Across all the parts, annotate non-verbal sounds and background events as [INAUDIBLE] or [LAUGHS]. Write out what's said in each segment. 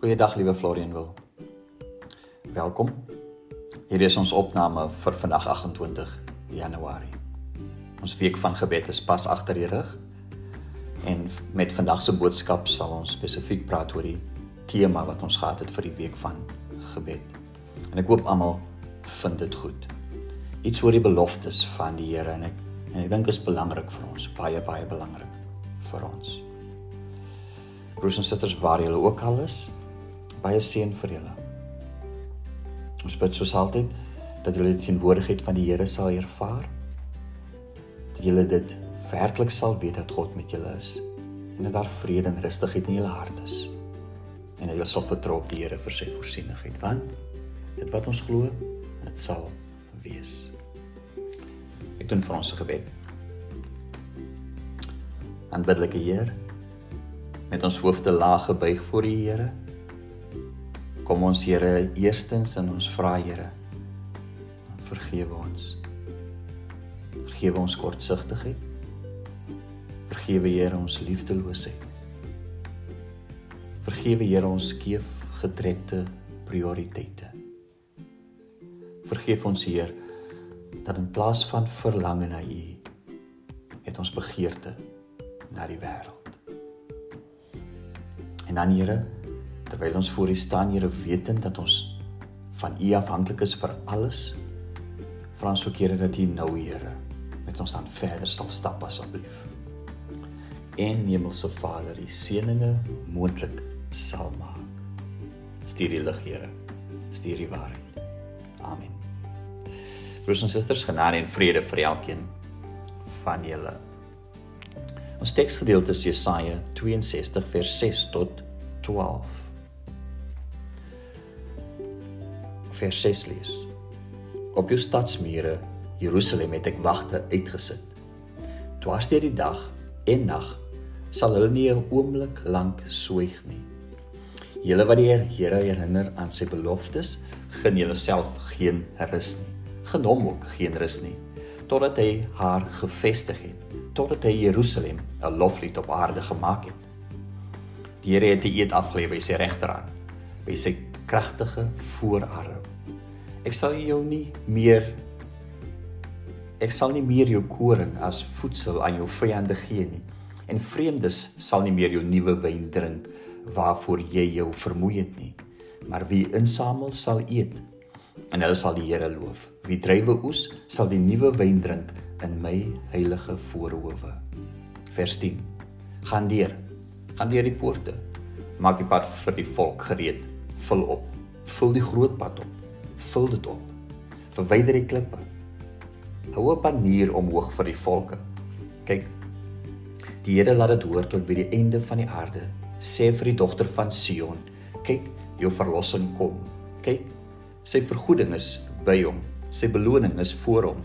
Goeiedag liewe Florian wil. Welkom. Hier is ons opname vir vandag 28 Januarie. Ons week van gebed is pas agter die rug. En met vandag se boodskap sal ons spesifiek praat oor die tema wat ons gehad het vir die week van gebed. En ek hoop almal vind dit goed. Iets oor die beloftes van die Here en ek en ek dink is belangrik vir ons, baie baie belangrik vir ons. Broers en susters, waar julle ook al is, baie seën vir julle. Ons bid soos altyd dat julle die teenwoordigheid van die Here sal ervaar. Dat julle dit werklik sal weet dat God met julle is en dat daar vrede en rustigheid in julle hart is. En dat julle sal vertrou op die Here vir sy voorsienigheid, want dit wat ons glo, dit sal wees. Ek doen vir ons 'n gebed. Aanbiddelike Heer, met ons hoofde laag gebuig voor die Here, Kom ons Here eerstens in ons vra Here. Vergewe ons. Vergewe ons kortsigtigheid. Vergewe Here ons liefdeloosheid. Vergewe Here ons skeef getrekte prioriteite. Vergeef ons Heer dat in plaas van verlange na U het ons begeerte na die wêreld. En dan Here terwyl ons voor U staan, Here, wetend dat ons van U afhanklik is vir alles. Vra ons ook Here dat U nou, Here, met ons dan verder sal stap asseblief. En Hemelse Vader, U seëninge moontlik sal maak. Stuur die lig, Here. Stuur die waarheid. Amen. Broers en susters, genade en vrede vir elkeen van julle. Ons teksgedeelte is Jesaja 62 vers 6 tot 12. Vers 6 lees. Op jou stadsmure, Jerusalem, het ek wagte uitgesit. Dwars deur die dag en nag sal hulle nie 'n oomblik lank swyg nie. Julle wat die Here herinner aan sy beloftes, gen julleself geen rus nie. Gen hom ook geen rus nie totdat hy haar gevestig het, totdat hy Jerusalem 'n loflied op aarde gemaak het. Die Here het die eed afgelê by sy regterhand, by sy kragtige voorarm. Ek sal jou nie meer ek sal nie meer jou koring as voedsel aan jou vyande gee nie. En vreemdes sal nie meer jou nuwe wyn drink waarvoor jy jou vermoei het nie. Maar wie insamel sal eet en hulle sal die Here loof. Wie drywe oes sal die nuwe wyn drink in my heilige voorhoewe. Vers 10 gaan deur. Gaan deur die poorte. Maak die pad vir die volk gereed. Vul op. Vul die groot pad op vul dit op. Verwyder die klippe. Hou 'n panier omhoog vir die volke. Kyk. Die Here laat dit hoor tot by die einde van die aarde. Sê vir die dogter van Sion, kyk, jou verlossing kom. Kyk, sy vergoeding is by hom. Sy beloning is voor hom.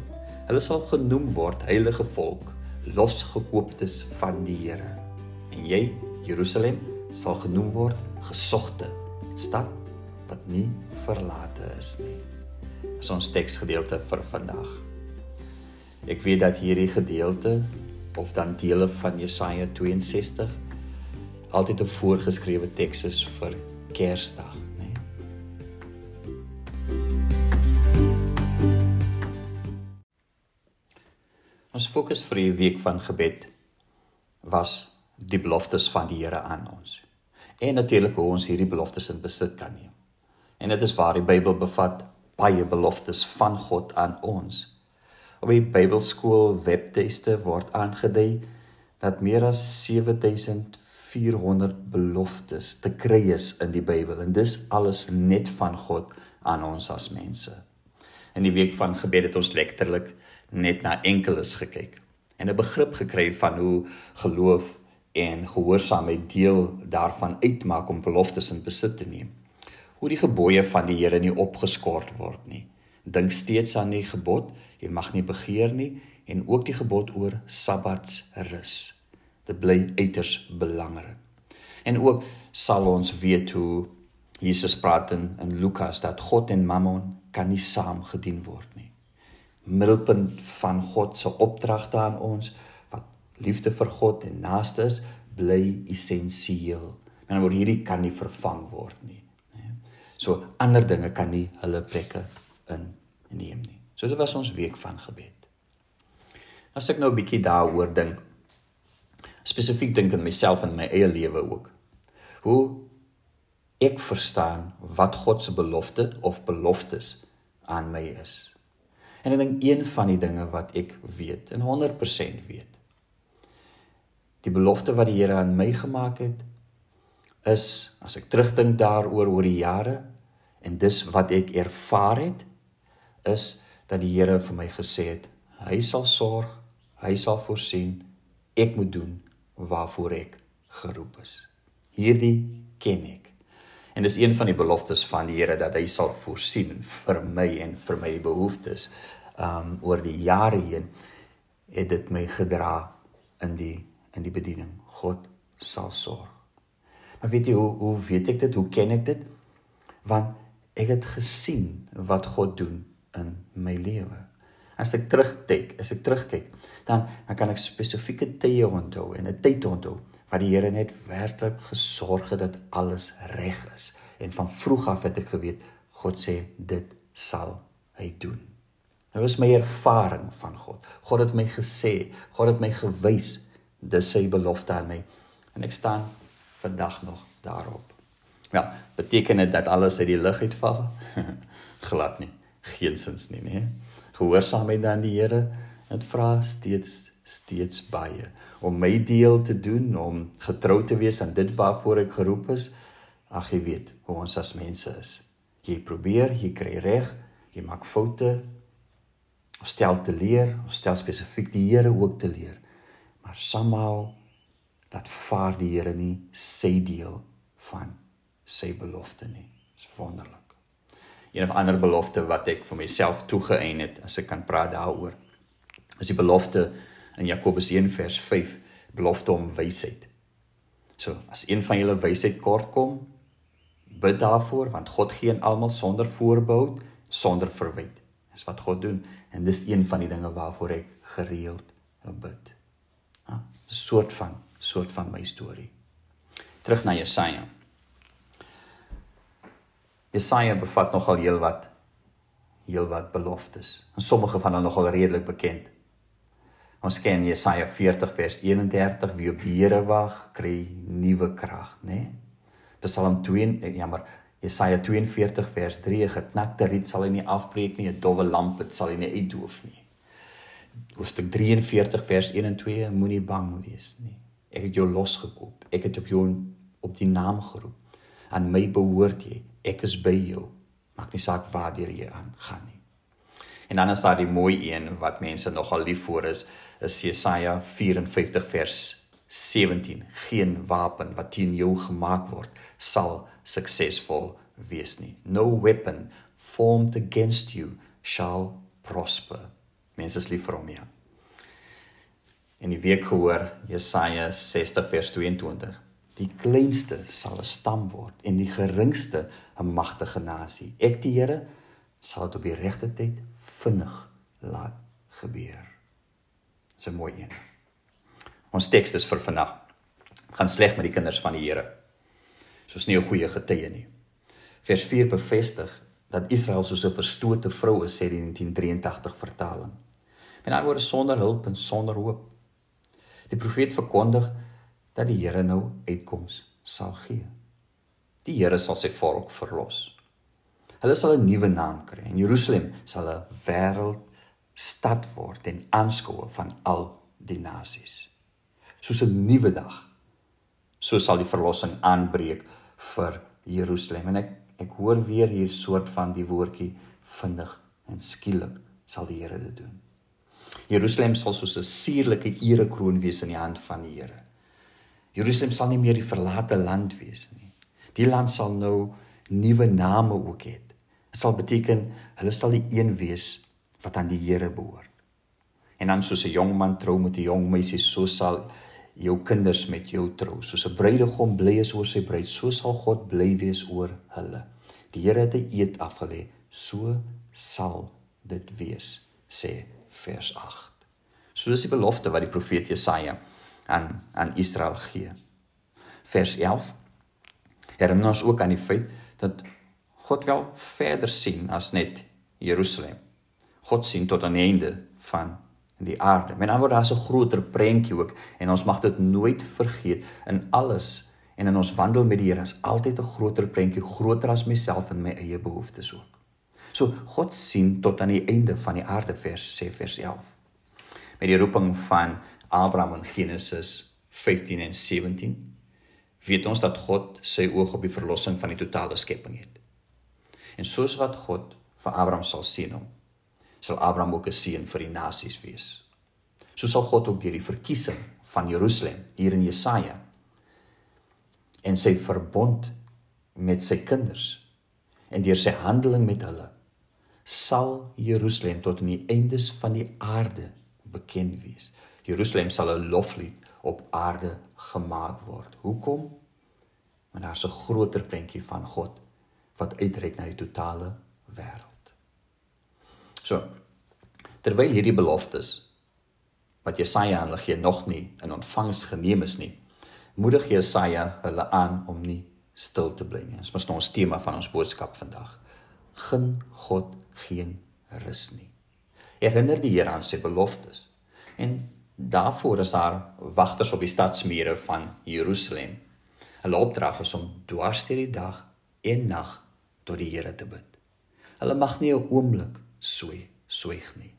Hulle sal genoem word heilige volk, losgekooptes van die Here. En jy, Jerusalem, sal genoem word gesogte stad wat nie verlate is nie. Is ons teksgedeelte vir vandag. Ek weet dat hierdie gedeelte of dan dele van Jesaja 62 altyd 'n voorgeskrewe teks is vir Kersdag, né? Ons fokus vir die week van gebed was die beloftes van die Here aan ons. En natuurlik hoe ons hierdie beloftes in besit kan neem. En dit is waar die Bybel bevat baie beloftes van God aan ons. Op die Bybelskool webtuiste word aangedui dat meer as 7400 beloftes te kry is in die Bybel en dis alles net van God aan ons as mense. In die week van gebed het ons letterlik net na enkeles gekyk en 'n begrip gekry van hoe geloof en gehoorsaamheid deel daarvan uitmaak om beloftes in besit te neem hoe die gebooie van die Here nie opgeskort word nie. Dink steeds aan die gebod, jy mag nie begeer nie en ook die gebod oor Sabbats rus. Dit bly uiters belangrik. En ook sal ons weet hoe Jesus praat in, in Lukas dat God en Mammon kan nie saam gedien word nie. Middelpunt van God se opdragte aan ons wat liefde vir God en naaste is, bly essensieel. Maar word hierdie kan nie vervang word nie. So ander dinge kan nie hulle plekke inneem nie. So dit was ons week van gebed. As ek nou 'n bietjie daaroor dink, spesifiek dink aan myself en my eie lewe ook. Hoe ek verstaan wat God se belofte of beloftes aan my is. En ek dink een van die dinge wat ek weet en 100% weet. Die belofte wat die Here aan my gemaak het is as ek terugdink daaroor oor die jare en dis wat ek ervaar het is dat die Here vir my gesê het hy sal sorg, hy sal voorsien, ek moet doen waarvoor ek geroep is. Hierdie ken ek. En dis een van die beloftes van die Here dat hy sal voorsien vir my en vir my behoeftes. Um oor die jare heen het dit my gedra in die in die bediening. God sal sorg. Maar weet jy hoe hoe weet ek dit? Hoe ken ek dit? Want ek het gesien wat God doen in my lewe. As ek terugkyk, as ek terugkyk, dan dan kan ek spesifieke tye onthou en 'n tyd onthou wat die Here net werklik gesorg het dat alles reg is. En van vroeg af het ek geweet God sê dit sal hy doen. Dit was my ervaring van God. God het my gesê, God het my gewys dis sy belofte aan my. En ek staan vandag nog daarop. Ja, beteken dit dat alles uit die lug uitval? [LAUGHS] Glad nie. Geensins nie, nee. Gehoorsaamheid aan die Here en vra steeds steeds baie om my deel te doen om getrou te wees aan dit waarvoor ek geroep is. Ag jy weet hoe ons as mense is. Jy probeer, jy kry reg, jy maak foute. Ons stel te leer, ons stel spesifiek die Here ook te leer. Maar somehow dat vaar die Here nie sy deel van sy belofte nie. Dis wonderlik. Een of ander belofte wat ek vir myself toegeëien het, as ek kan praat daaroor, is die belofte in Jakobus 1 vers 5, belofte om wysheid. So, as een van julle wysheid kort kom, bid daarvoor want God gee aan almal sonder voorbehou, sonder verwyte. Dis wat God doen en dis een van die dinge waarvoor ek gereeld bid. 'n soort van soort van my storie. Terug na Jesaja. Jesaja bevat nogal heelwat heelwat beloftes. En sommige van hulle nogal redelik bekend. Ons ken Jesaja 40 vers 31 wie op die Here wag, kry nuwe krag, né? Nee? Psalm 2 ja maar Jesaja 42 vers 3 geknakte riet sal hy nie afbreek nie, 'n dowwe lamp het sal hy nie uitdoof nie. Hoofstuk 43 vers 1 en 2 moenie bang wees nie. Ek het jou losgekoop. Ek het op jou op die naam geroep. Aan my behoort jy. Ek is by jou. Maak nie saak waar jy aangaan nie. En dan is daar die mooi een wat mense nogal lief vir is, is Jesaja 54 vers 17. Geen wapen wat teen jou gemaak word sal suksesvol wees nie. No weapon formed against you shall prosper. Mense is lief vir hom ja. En die week gehoor Jesaja 60 vers 22. Die kleinste sal 'n stam word en die geringste 'n magtige nasie. Ek die Here sal dit op die regte tyd vinnig laat gebeur. Dis 'n mooi een. Ons teks is vir vandag. Gaan sleg met die kinders van die Here. Soos nie 'n goeie getuie nie. Vers 4 bevestig dat Israel soos 'n verstote vrou is, sê die 1983 vertaling. En dan word sonder hulp en sonder hoop. Die profeet verkondig dat die Here nou uitkoms sal gee. Die Here sal sy volk verlos. Hulle sal 'n nuwe naam kry en Jerusalem sal 'n wêreldstad word en aanskoue van al die nasies. Soos 'n nuwe dag. So sal die verlossing aanbreek vir Jerusalem en ek ek hoor weer hier soort van die woordjie vinnig en skielik sal die Here dit doen. Jerusalem sal soos 'n suurlike erekroon wees in die hand van die Here. Jerusalem sal nie meer die verlate land wees nie. Die land sal nou nuwe name ook hê. Dit sal beteken hulle sal die een wees wat aan die Here behoort. En dan soos 'n jong man trou met 'n jong meisie, so sal jou kinders met jou trou. Soos 'n bruidegom bly is oor sy bruid, so sal God bly wees oor hulle. Die Here het 'n eed afgelê, so sal dit wees, sê vers 8. So dis die belofte wat die profeet Jesaja aan aan Israel gee. Vers 11 Herinner ons ook aan die feit dat God wel verder sien as net Jerusalem. God sien tot aan die einde van die aarde. Met ander woorde, daar's 'n groter prentjie ook en ons mag dit nooit vergeet in alles en in ons wandel met die Here is altyd 'n groter prentjie, groter as myself en my eie behoeftes ook. So God sien tot aan die einde van die aarde vers sê vers 11. Met die roeping van Abraham in Genesis 15 en 17 weet ons dat God sy oog op die verlossing van die totale skepping het. En soos wat God vir Abraham sal sien hom, sal Abraham ook 'n seën vir die nasies wees. So sal God ook deur die verkiesing van Jerusalem hier in Jesaja en sy verbond met sy kinders en deur sy handeling met hulle sal Jerusalem tot aan die eindes van die aarde bekend wees. Jerusalem sal 'n loflied op aarde gemaak word. Hoekom? Want daar's 'n groter prentjie van God wat uitreik na die totale wêreld. So terwyl hierdie beloftes wat Jesaja aan hulle gee nog nie in ontvangs geneem is nie, moedig Jesaja hulle aan om nie stil te bly nie. Dit is mos nou ons tema van ons boodskap vandag. Gun God geen rus nie. Herinner die Here aan sy beloftes. En daarvoor is daar wagters op die stadsmure van Jerusalem. Hulle opdrag is om dwars deur die dag en nag tot die Here te bid. Hulle mag nie 'n oomblik sooi swyg nie.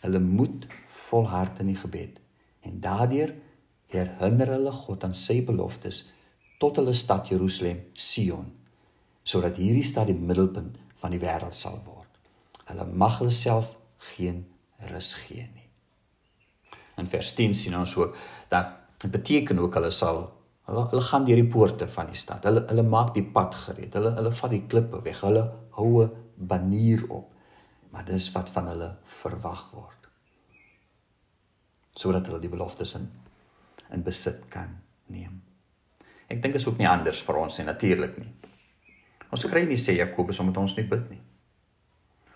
Hulle moet volhard in die gebed en daardeur herinner hulle God aan sy beloftes tot hulle stad Jerusalem Sion sodat hierdie stad die middelpunt van die wêreld sal word. Hulle mag hulle self geen rus gee nie. In vers 10 sien ons ook dat dit beteken ook hulle sal hulle, hulle gaan deur die poorte van die stad. Hulle hulle maak die pad gereed. Hulle hulle vat die klippe weg. Hulle hou 'n banier op maar dis wat van hulle verwag word sodat hulle die beloftes in in besit kan neem. Ek dink is ook nie anders vir ons nie natuurlik nie. Ons kry nie sê Jakobus omdat ons nie bid nie.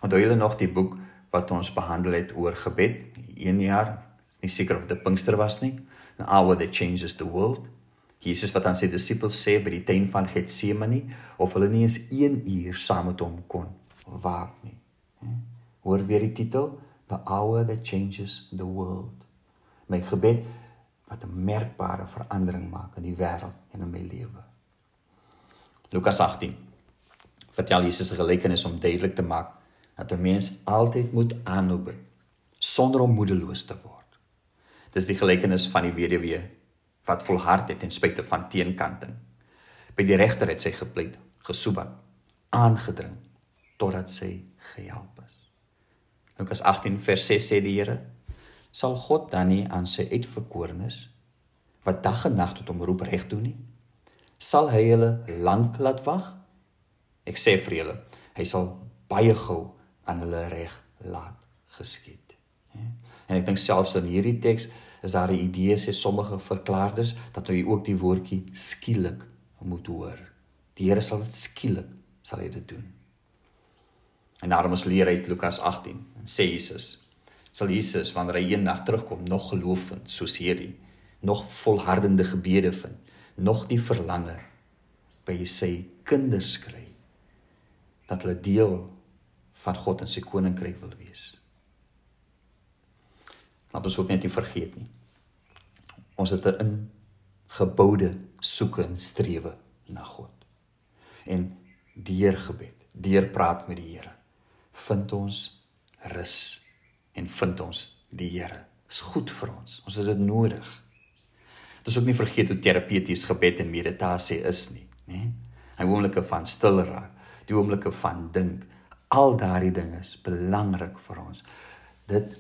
Onthou julle nog die boek wat ons behandel het oor gebed, 1 jaar, nie seker of dit Pinkster was nie, an hour that changes the world. Jesus wat aan sy disippels sê by die tuin van Getsemane of hulle nie eens 1 uur saam met hom kon waak nie. Hoor weer die titel, The Hour That Changes the World. My gebed wat 'n merkbare verandering maak in die wêreld en in my lewe. Lukas 18. Vertel Jesus 'n gelykenis om duidelik te maak dat 'n mens altyd moet aanhou bid sonder om moedeloos te word. Dis die gelykenis van die weduwee wat volhard het ten spyte van teenkanting. By die regter het sy gepleit, gesoebat, aangedring totdat sy gehelp is. Lukas 18 vers 6 sê die Here: Sal God dan nie aan sy uitverkorenes wat dag en nag tot hom roep reg doen nie? Sal hy hulle lank laat wag? Ek sê vir julle, hy sal baie gou aan hulle reg laat geskied. En ek dink selfs in hierdie teks is daar 'n idee sê sommige verklaarders dat hy ook die woordjie skielik moet hoor. Die Here sal dit skielik sal hy dit doen. En daarom ons leer uit Lukas 18 en sê Jesus sal Jesus wanneer hy eendag terugkom nog geloof vind soos hierdie nog volhardende gebede vind nog die verlange by sy kinders kry dat hulle deel van God en sy koninkryk wil wees. Laat ons ook net nie vergeet nie. Ons het 'n geboude soeke en strewe na God. En deur gebed, deur praat met die Here vind ons rus en vind ons die Here. Is goed vir ons. Ons het dit nodig. Dit is ook nie vergeet hoe terapeuties gebed en meditasie is nie, nê? Hy oomblikke van stil raak, die oomblikke van dink, al daardie dinge is belangrik vir ons. Dit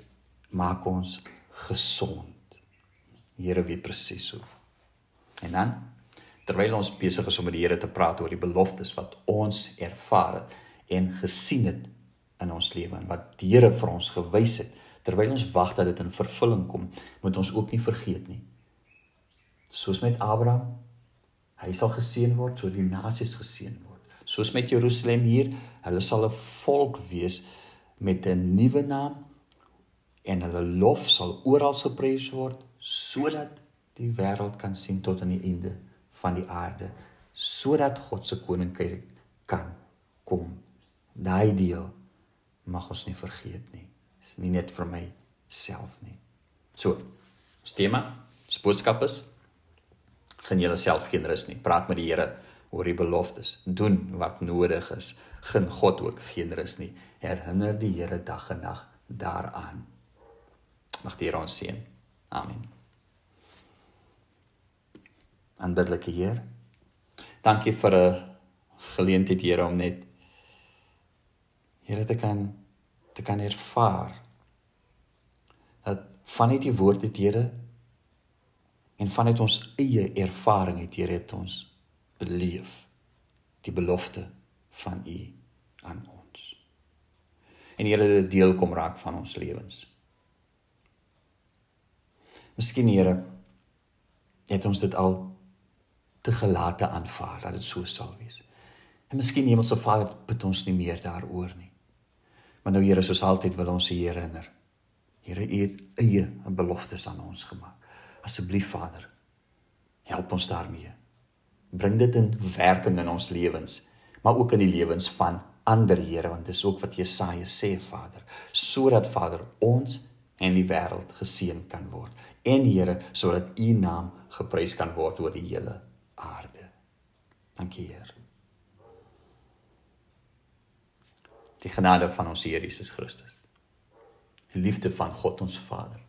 maak ons gesond. Die Here weet presies hoe. En dan terwyl ons besig is om met die Here te praat oor die beloftes wat ons ervaar het en gesien het in ons lewe en wat die Here vir ons gewys het terwyl ons wag dat dit in vervulling kom, moet ons ook nie vergeet nie. Soos met Abraham, hy sal geseën word, so die nasies geseën word. Soos met Jerusalem hier, hulle sal 'n volk wees met 'n nuwe naam en hulle lof sal oral geprys word sodat die wêreld kan sien tot aan die einde van die aarde sodat God se koninkryk kan kom. Daai deel mag ons nie vergeet nie. Dis nie net vir my self nie. So, ons tema, ons boodskap is gaan jouself geen rus nie. Praat met die Here oor die beloftes. Doen wat nodig is. Gen God ook geen rus nie. Herinner die Here dag en nag daaraan. Mag die Here ons seën. Amen. Aanbiddelike Heer. Dankie vir 'n geleentheid Here om net Here te kan te kan ervaar dat vanuit die woord het Here en vanuit ons eie ervaring het Here het ons beleef die belofte van U aan ons. En Here dit deel kom raak van ons lewens. Miskien Here het ons dit al te gelate aanvaar dat dit so sal wees. En miskien Hemelse Vader bid ons nie meer daaroor nie. Maar nou Here, soos altyd wil ons U herinner. Here, U het eie beloftes aan ons gemaak. Asseblief Vader, help ons daarmee. Bring dit in werking in ons lewens, maar ook in die lewens van ander Here, want dis ook wat Jesaja sê, Vader, sodat Vader ons en die wêreld geseën kan word. En Here, sodat U naam geprys kan word oor die hele aarde. Dankie Here. die genade van ons Here Jesus Christus. Die liefde van God ons Vader.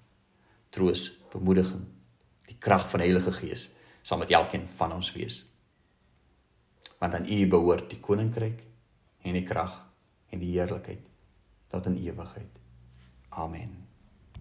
Troos, bemoediging, die krag van die Heilige Gees sal met elkeen van ons wees. Want aan U behoort die koninkryk en die krag en die heerlikheid tot in ewigheid. Amen.